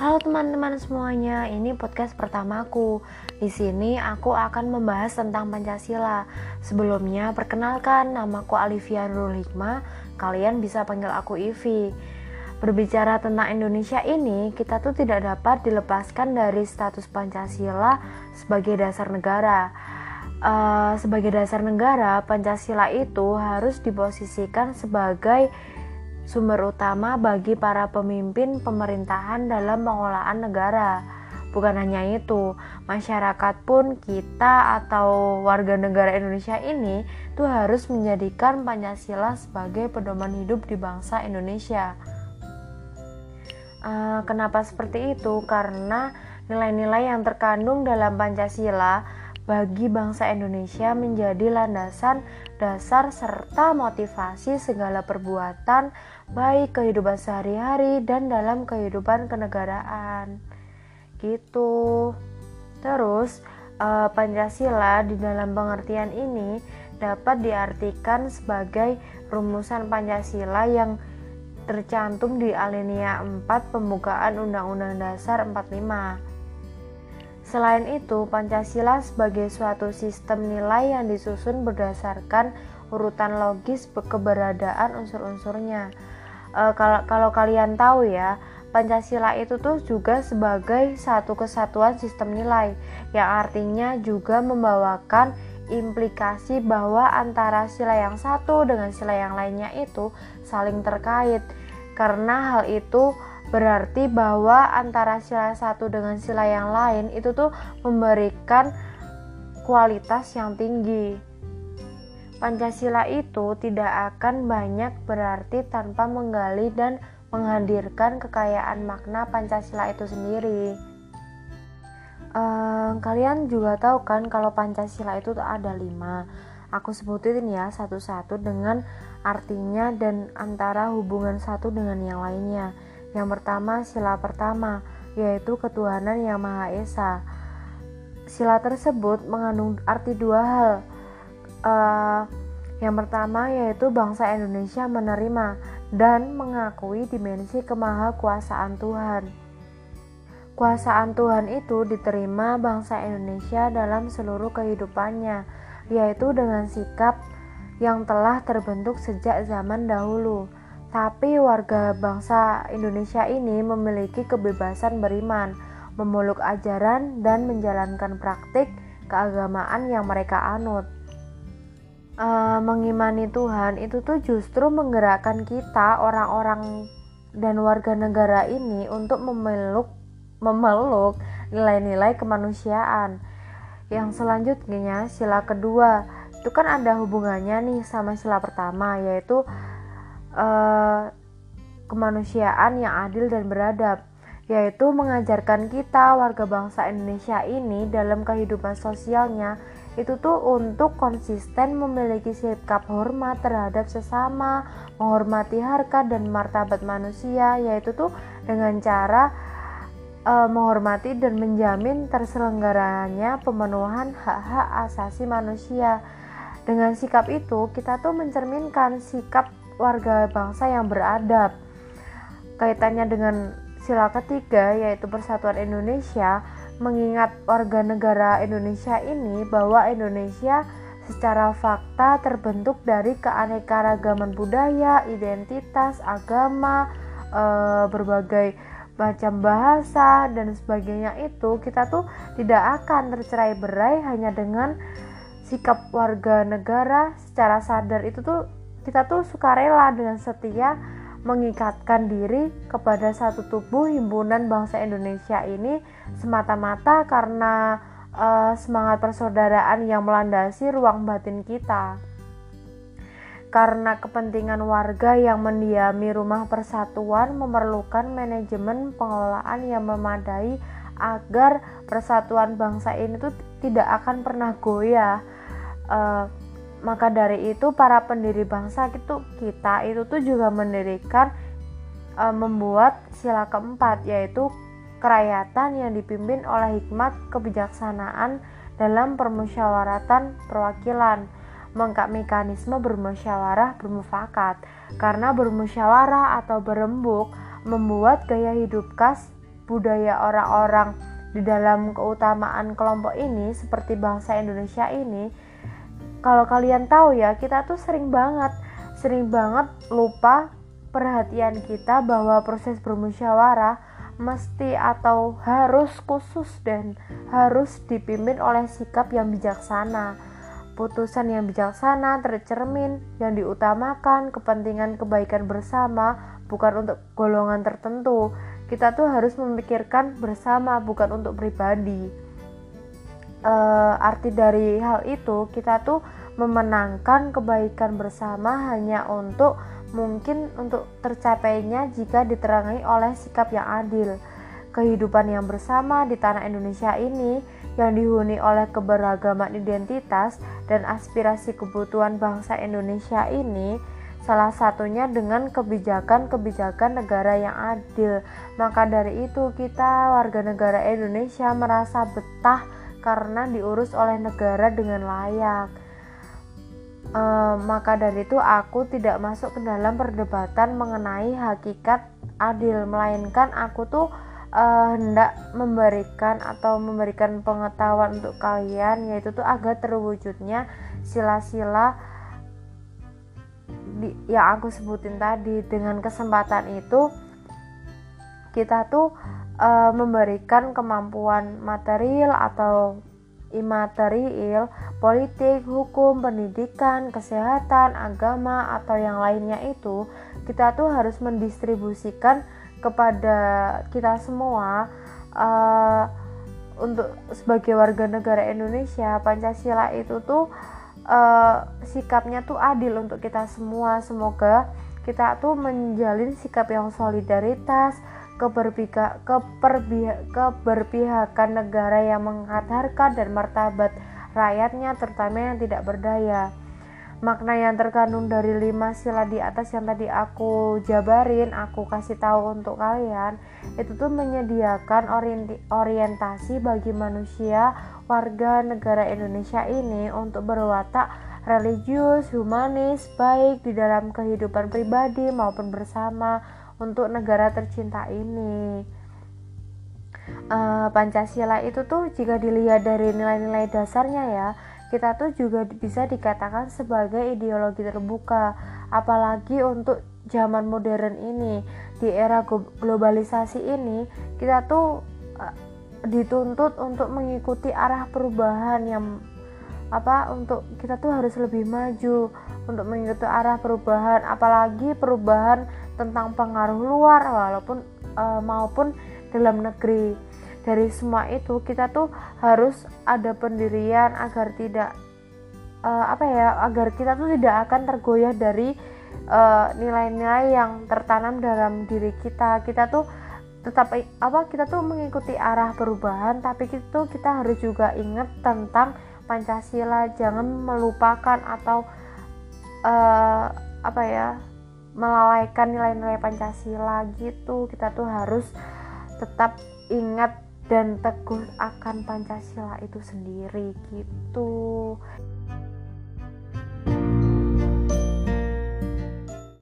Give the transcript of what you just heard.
Halo teman-teman semuanya, ini podcast pertamaku. Di sini aku akan membahas tentang Pancasila. Sebelumnya, perkenalkan namaku Alivia Nurul Hikmah. Kalian bisa panggil aku Ivi. Berbicara tentang Indonesia ini, kita tuh tidak dapat dilepaskan dari status Pancasila sebagai dasar negara. Uh, sebagai dasar negara, Pancasila itu harus diposisikan sebagai sumber utama bagi para pemimpin pemerintahan dalam pengelolaan negara. Bukan hanya itu, masyarakat pun kita atau warga negara Indonesia ini tuh harus menjadikan Pancasila sebagai pedoman hidup di bangsa Indonesia. Uh, kenapa seperti itu? Karena nilai-nilai yang terkandung dalam Pancasila bagi bangsa Indonesia menjadi landasan dasar serta motivasi segala perbuatan baik kehidupan sehari-hari dan dalam kehidupan kenegaraan. Gitu. Terus eh, Pancasila di dalam pengertian ini dapat diartikan sebagai rumusan Pancasila yang tercantum di alinea 4 pembukaan Undang-Undang Dasar 45 Selain itu, Pancasila sebagai suatu sistem nilai yang disusun berdasarkan urutan logis keberadaan unsur-unsurnya. E, kalau, kalau kalian tahu ya, Pancasila itu tuh juga sebagai satu kesatuan sistem nilai yang artinya juga membawakan implikasi bahwa antara sila yang satu dengan sila yang lainnya itu saling terkait. Karena hal itu berarti bahwa antara sila satu dengan sila yang lain itu tuh memberikan kualitas yang tinggi. Pancasila itu tidak akan banyak berarti tanpa menggali dan menghadirkan kekayaan makna Pancasila itu sendiri. Um, kalian juga tahu kan kalau Pancasila itu ada lima. Aku sebutin ya satu-satu dengan artinya dan antara hubungan satu dengan yang lainnya. Yang pertama, sila pertama, yaitu ketuhanan yang Maha Esa. Sila tersebut mengandung arti dua hal. Uh, yang pertama yaitu bangsa Indonesia menerima dan mengakui dimensi kemahakuasaan Tuhan. Kuasaan Tuhan itu diterima bangsa Indonesia dalam seluruh kehidupannya, yaitu dengan sikap yang telah terbentuk sejak zaman dahulu tapi warga bangsa Indonesia ini memiliki kebebasan beriman, memeluk ajaran, dan menjalankan praktik keagamaan yang mereka anut. Uh, mengimani Tuhan itu tuh justru menggerakkan kita orang-orang dan warga negara ini untuk memeluk memeluk nilai-nilai kemanusiaan. Yang selanjutnya sila kedua itu kan ada hubungannya nih sama sila pertama yaitu uh, kemanusiaan yang adil dan beradab, yaitu mengajarkan kita warga bangsa Indonesia ini dalam kehidupan sosialnya itu tuh untuk konsisten memiliki sikap hormat terhadap sesama, menghormati harkat dan martabat manusia, yaitu tuh dengan cara uh, menghormati dan menjamin terselenggaranya pemenuhan hak-hak asasi manusia. Dengan sikap itu, kita tuh mencerminkan sikap warga bangsa yang beradab. Kaitannya dengan sila ketiga yaitu persatuan Indonesia, mengingat warga negara Indonesia ini bahwa Indonesia secara fakta terbentuk dari keanekaragaman budaya, identitas, agama, e, berbagai macam bahasa dan sebagainya itu kita tuh tidak akan tercerai berai hanya dengan sikap warga negara secara sadar itu tuh kita tuh suka rela dengan setia mengikatkan diri kepada satu tubuh himpunan bangsa Indonesia ini semata-mata karena uh, semangat persaudaraan yang melandasi ruang batin kita. Karena kepentingan warga yang mendiami rumah persatuan memerlukan manajemen pengelolaan yang memadai agar persatuan bangsa ini tuh tidak akan pernah goyah. Uh, maka dari itu para pendiri bangsa itu kita itu tuh juga mendirikan e, membuat sila keempat yaitu kerakyatan yang dipimpin oleh hikmat kebijaksanaan dalam permusyawaratan perwakilan. Mengkap mekanisme bermusyawarah bermufakat. Karena bermusyawarah atau berembuk membuat gaya hidup khas budaya orang-orang di dalam keutamaan kelompok ini seperti bangsa Indonesia ini kalau kalian tahu ya kita tuh sering banget sering banget lupa perhatian kita bahwa proses bermusyawarah mesti atau harus khusus dan harus dipimpin oleh sikap yang bijaksana. Putusan yang bijaksana tercermin yang diutamakan kepentingan kebaikan bersama bukan untuk golongan tertentu. Kita tuh harus memikirkan bersama bukan untuk pribadi. E, arti dari hal itu kita tuh memenangkan kebaikan bersama hanya untuk mungkin untuk tercapainya jika diterangi oleh sikap yang adil. Kehidupan yang bersama di tanah Indonesia ini yang dihuni oleh keberagaman identitas dan aspirasi kebutuhan bangsa Indonesia ini salah satunya dengan kebijakan-kebijakan negara yang adil. Maka dari itu kita warga negara Indonesia merasa betah karena diurus oleh negara dengan layak. Uh, maka dari itu aku tidak masuk ke dalam perdebatan mengenai hakikat adil melainkan aku tuh uh, hendak memberikan atau memberikan pengetahuan untuk kalian yaitu tuh agar terwujudnya sila-sila yang aku sebutin tadi. Dengan kesempatan itu kita tuh uh, memberikan kemampuan material atau imaterial, politik, hukum, pendidikan, kesehatan, agama, atau yang lainnya itu, kita tuh harus mendistribusikan kepada kita semua uh, untuk sebagai warga negara Indonesia Pancasila itu tuh uh, sikapnya tuh adil untuk kita semua. Semoga kita tuh menjalin sikap yang solidaritas keberpihak, keperpihak, keberpihakan negara yang menghargai dan martabat rakyatnya terutama yang tidak berdaya. Makna yang terkandung dari lima sila di atas yang tadi aku jabarin aku kasih tahu untuk kalian itu tuh menyediakan orientasi bagi manusia warga negara Indonesia ini untuk berwatak religius, humanis, baik di dalam kehidupan pribadi maupun bersama untuk negara tercinta ini. Uh, Pancasila itu tuh jika dilihat dari nilai-nilai dasarnya ya, kita tuh juga bisa dikatakan sebagai ideologi terbuka, apalagi untuk zaman modern ini di era globalisasi ini kita tuh uh, dituntut untuk mengikuti arah perubahan yang apa untuk kita tuh harus lebih maju untuk mengikuti arah perubahan apalagi perubahan tentang pengaruh luar walaupun uh, maupun dalam negeri. Dari semua itu kita tuh harus ada pendirian agar tidak uh, apa ya agar kita tuh tidak akan tergoyah dari eh, nilai-nilai uh, yang tertanam dalam diri kita. Kita tuh tetap apa kita tuh mengikuti arah perubahan tapi itu kita harus juga ingat tentang Pancasila. Jangan melupakan atau uh, apa ya melalaikan nilai-nilai Pancasila gitu kita tuh harus tetap ingat dan teguh akan Pancasila itu sendiri gitu